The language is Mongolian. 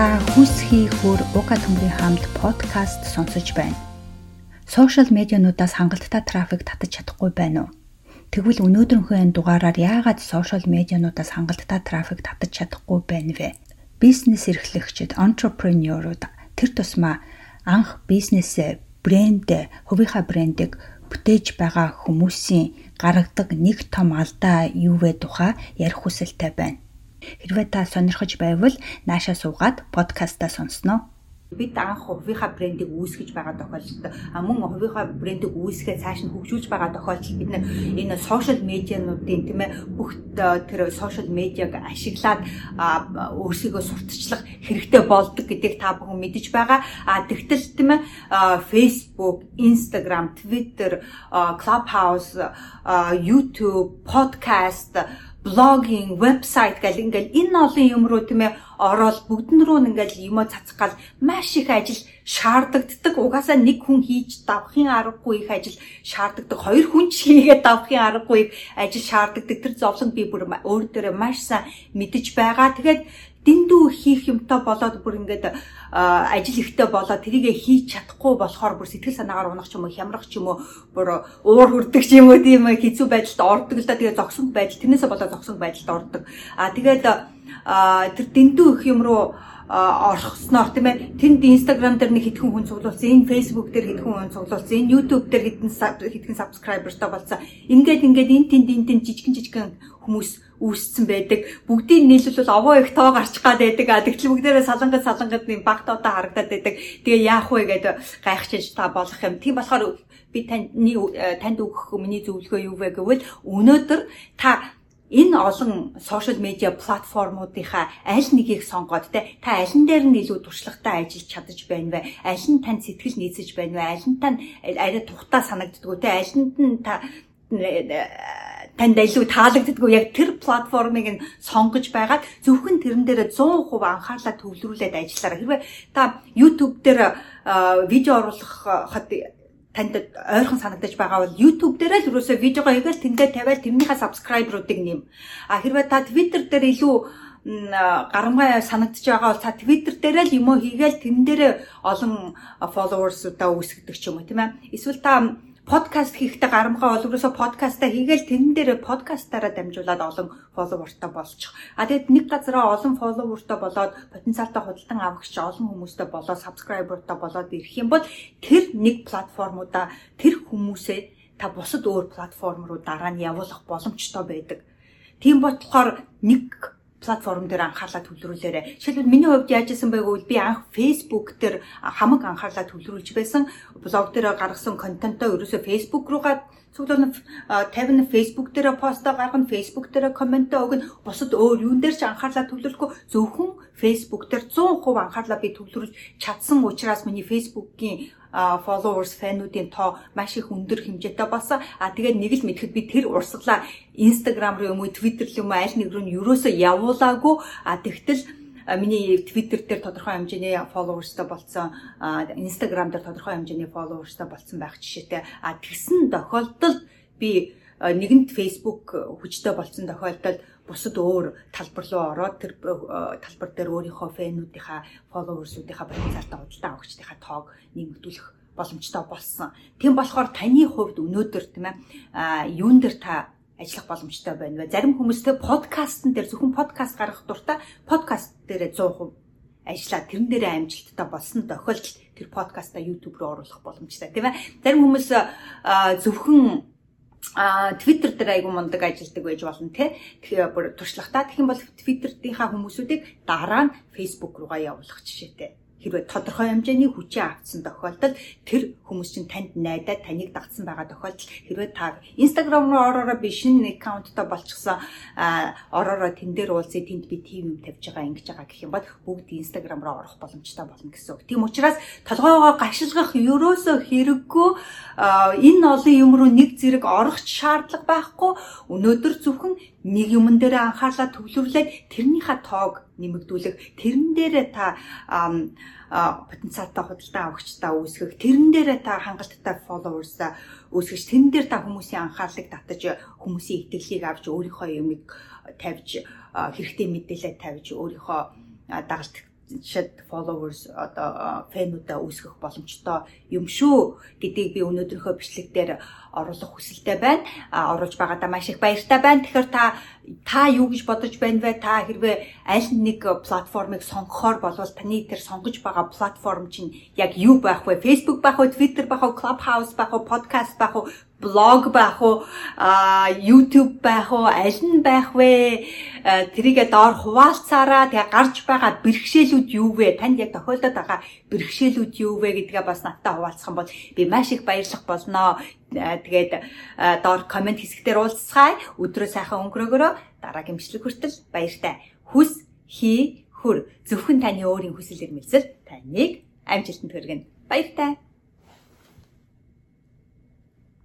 Та хүсхий хөр уга төмрийн хамт подкаст сонсож байна. Сошиал медиануудаас хангалттай трафик татаж чадахгүй байна уу? Тэгвэл өнөөдрийнхөө энэ дугаараар яагаад сошиал медиануудаас хангалттай трафик татаж чадахгүй байна вэ? Бизнес эрхлэгчид, entrepreneur-ууд тэр тусмаа анх бизнесээ, брэндээ, хувийнхаа брэндийг бүтээж байгаа хүмүүсийн гаргадаг нэг том алдаа юу вэ тухай ярих хүсэлтэй байна. Хэрвээ та сонирхож байвал наашаа суугаад подкастаа сонсноо. Бид анх хувийнхаа брендийг үүсгэж байгаа тохиолдолд мөн хувийнхаа брендийг үүсгээ цааш нь хөгжүүлж байгаа тохиолдолд бид энэ сошиал медиануудын тийм ээ бүх тэр сошиал медиаг ашиглаад өөрсдөө сурталчлах хэрэгтэй болдог гэдгийг та бүхэн мэдэж байгаа. А тэгтэл тийм ээ Facebook, Instagram, Twitter, Clubhouse, YouTube, podcast блогинг, вебсайт гэл ингээл энэ олон юм руу тийм ээ ороод бүгдэн рүү ингээл юмоо цацгал маш их ажил шаардагддаг. Угаасаа нэг хүн хийж давхын аргагүй их ажил шаарддаг. Хоёр хүн ч хийгээд давхын аргагүй их ажил шаарддаг. Тэр зовлон би бүр өөр дээрээ маш сайн мэдэж байгаа. Тэгээд дэндүү хийх юмтай болоод бүр ингээд ажил ихтэй болоод тэрийгэ хийж чадахгүй болохоор бүр сэтгэл санаагаар унах ч юм уу хямрах ч юм уу бүр уур хүрдэг ч юм уу тийм хэцүү байдалд ордог л да. Тэгээ зогсон байдал тэрнээсээ болоод зогсон байдалд ордог. А тэгээд тэр дэндүү их юм руу орхосноор тийм ээ тэнд инстаграм дээр нэг хэдхэн хүн цуглуулсан энэ Facebook дээр хэдхэн хүн цуглуулсан энэ ютуб дээр хэдэн хэдхэн сабскрайбертай болсон ингээд ингээд энэ тэнд энэ тэнд жижигэн жижигэн хүмүүс үүссэн байдаг. Бүгдийг нийлүүлвэл овоо их тоо гарчих гад байдаг. А тэгтэл бүгдээрээ салангад салангад нэг баг тоодоо харагдаад байдаг. Тэгээ яах вэ гэдэг гайхчихж та болох юм. Тийм болохоор би таны танд өгөх миний зөвлөгөө юу вэ гэвэл өнөөдөр та энэ олон сошиал медиа платформуудынхаа аль нэгийг сонгоод те та аль дээр нь илүү туршлагатай ажиллаж чадаж байна вэ? Аль нь танд сэтгэл нийцэж байна вэ? Аль нь тань арай тухтай санагддгүү те аль нь та танд илүү таалагддаггүй яг тэр платформыг нь сонгож байгаад зөвхөн тэрэн дээр 100% анхаарлаа төвлөрүүлээд ажиллаарай. Хэрвээ та YouTube дээр видео оруулахад танд ойрхон санагдаж байгаа бол YouTube дээр л юусоо видеого хийгээл тэндээ тавиал тэрнийхээ subscriber-уудыг нэм. А хэрвээ та Twitter дээр илүү гарамгай санагдаж байгаа бол та Twitter дээр л юм уу хийгээл тэн дээр олон followers-удаа үүсгдэг ч юм уу тийм ээ. Эсвэл та подкаст хийхдээ гарамгаа бол ерөөсө подкастаа хийгээл тэрэн дээр подкастаараа дамжуулаад олон фолловертай болчих. А тэгэд нэг газараа олон фолловертай болоод потенциалтай худалдан авахч олон хүмүүстэй болоод сабскрайбертай болоод ирэх юм бол тэр нэг платформудаа тэр хүмүүсээ та бусад өөр платформ руу дараа нь явуулах боломжтой байдаг. Тийм болохоор нэг платформ дээр анхаарлаа төвлөрүүлээрэ. Жишээлбэл миний хувьд яаж исэн байг вэ? Би анх Facebook дээр хамаг анхаарлаа төвлөрүүлж байсан. Блог дээр гаргасан контентоо ерөөсөө Facebook руугаа цуглуулна 50 Facebook дээр постоо гаргана, Facebook дээр комментоо өгнө. Бусад өөр юун дээр ч анхаарлаа төвлөрөхгүй зөвхөн Facebook дээр 100% анхаарлаа би төвлөрүүлж чадсан учраас миний Facebook-ийн followers фэнүүдийн тоо маш их өндөр хэмжээтэй болсон. А тэгээд нэг л мэдхэд би тэр урсгалаа Instagram руу юм уу Twitter руу юм уу аль нэг рүү нь ерөөсөө явуулаагүй. А тэгтэл миний Twitter дээр тодорхой хэмжээний followersтай болсон, Instagram дээр тодорхой хэмжээний followersтай болсон байх жишээтэй. А тэгсэн тохиолдолд би нэгэнт Facebook хүчтэй болсон тохиолдолд бусад өөр талбар руу ороод тэр талбар дээр өөрийнхөө фэнүүдийнхаа фолловерсуудынхаа потенциалтай худалдаа авагчдынхаа тоог нэмэгдүүлэх боломжтой болсон. Тийм болохоор таны хувьд өнөөдөр тийм ээ юун дээр та ажиллах боломжтой байна вэ? Зарим хүмүүстэй подкастн дээр зөвхөн подкаст гаргах дуртай подкаст дээр 100% ажиллаад тэрэн дээрээ амжилттай болсон тохиолдолд тэр подкастаа YouTube руу оруулах боломжтой тийм ээ. Зарим хүмүүс зөвхөн а Twitter дээр айгу мундаг ажилдаг байж болно те. Тэгэхээр бүр туршлагатай. Тэгэх юм бол Twitter-ийнхаа хүмүүсүүдийг дараа нь Facebook руугаа явуулах жишээтэй хэрвээ тодорхой хэмжээний хүчээ авцсан тохиолдолд тэр хүмүүс чинь танд найдаад таныг дагцсан байгаа тохиолдолд хэрвээ та Instagram руу ороороо би шинэ аккаунттай болчихсон ороороо тэн дээр уулзъя тэнд би тийм юм тавьж байгаа ингэж байгаа гэх юм бол бүгд Instagram руу орох боломжтой болно гэсэн үг. Тийм учраас толгоогоо гашилгах ерөөсөө хэрэггүй энэ олон юм руу нэг зэрэг орох шаардлага байхгүй. Өнөөдөр зөвхөн нэг юмн дээр анхаарлаа төвлөрлээд тэрнийхээ тоог нэмэгдүүлэх тэрэн дээрээ та потенциалтай худалдаа авагчдаа үүсгэх тэрэн дээрээ та хангалттай followers үүсгэж тэрэн дээр та хүмүүсийн анхаарлыг татаж хүмүүсийн итгэлийг авч өөрийнхөө юмыг тавьж хэрэгтэй мэдээлэл тавьж өөрийнхөө дагалт шид followers одоо фэнүүдээ үүсгэх боломжтой юм шүү гэдгийг би өнөөдрийнхөө бичлэг дээр оруулах хүсэлтэй байна. Оруулж байгаадаа маш их баяртай байна. Тэгэхээр та та юу гэж бодож байна вэ? Та хэрвээ аль нэг платформыг сонгохоор болвол таны тэр сонгож байгаа платформ чинь яг юу байх вэ? Facebook байх уу, Twitter байх уу, Clubhouse байх уу, podcast байх уу, блог байх уу, YouTube байх уу, аль нь байх вэ? Тэрийгээ доор хуваалцаараа тэгээ гарч байгаа бэрхшээлүүд юу вэ? Танд яг тохиолдоод байгаа бэрхшээлүүд юу вэ гэдгээ бас надтай хуваалцах юм бол би маш их баярлах болноо. Тэгээд доор комент хэсгээр уулзцгаая. Өдрөө сайхан өнгөрөөгөрөө дараагийн бичлэг хүртэл баяртай. Хүс хий хөр зөвхөн таны өөрийн хүсэл эрмэлзэл таныг амжилтанд хүргэнэ. Баяртай.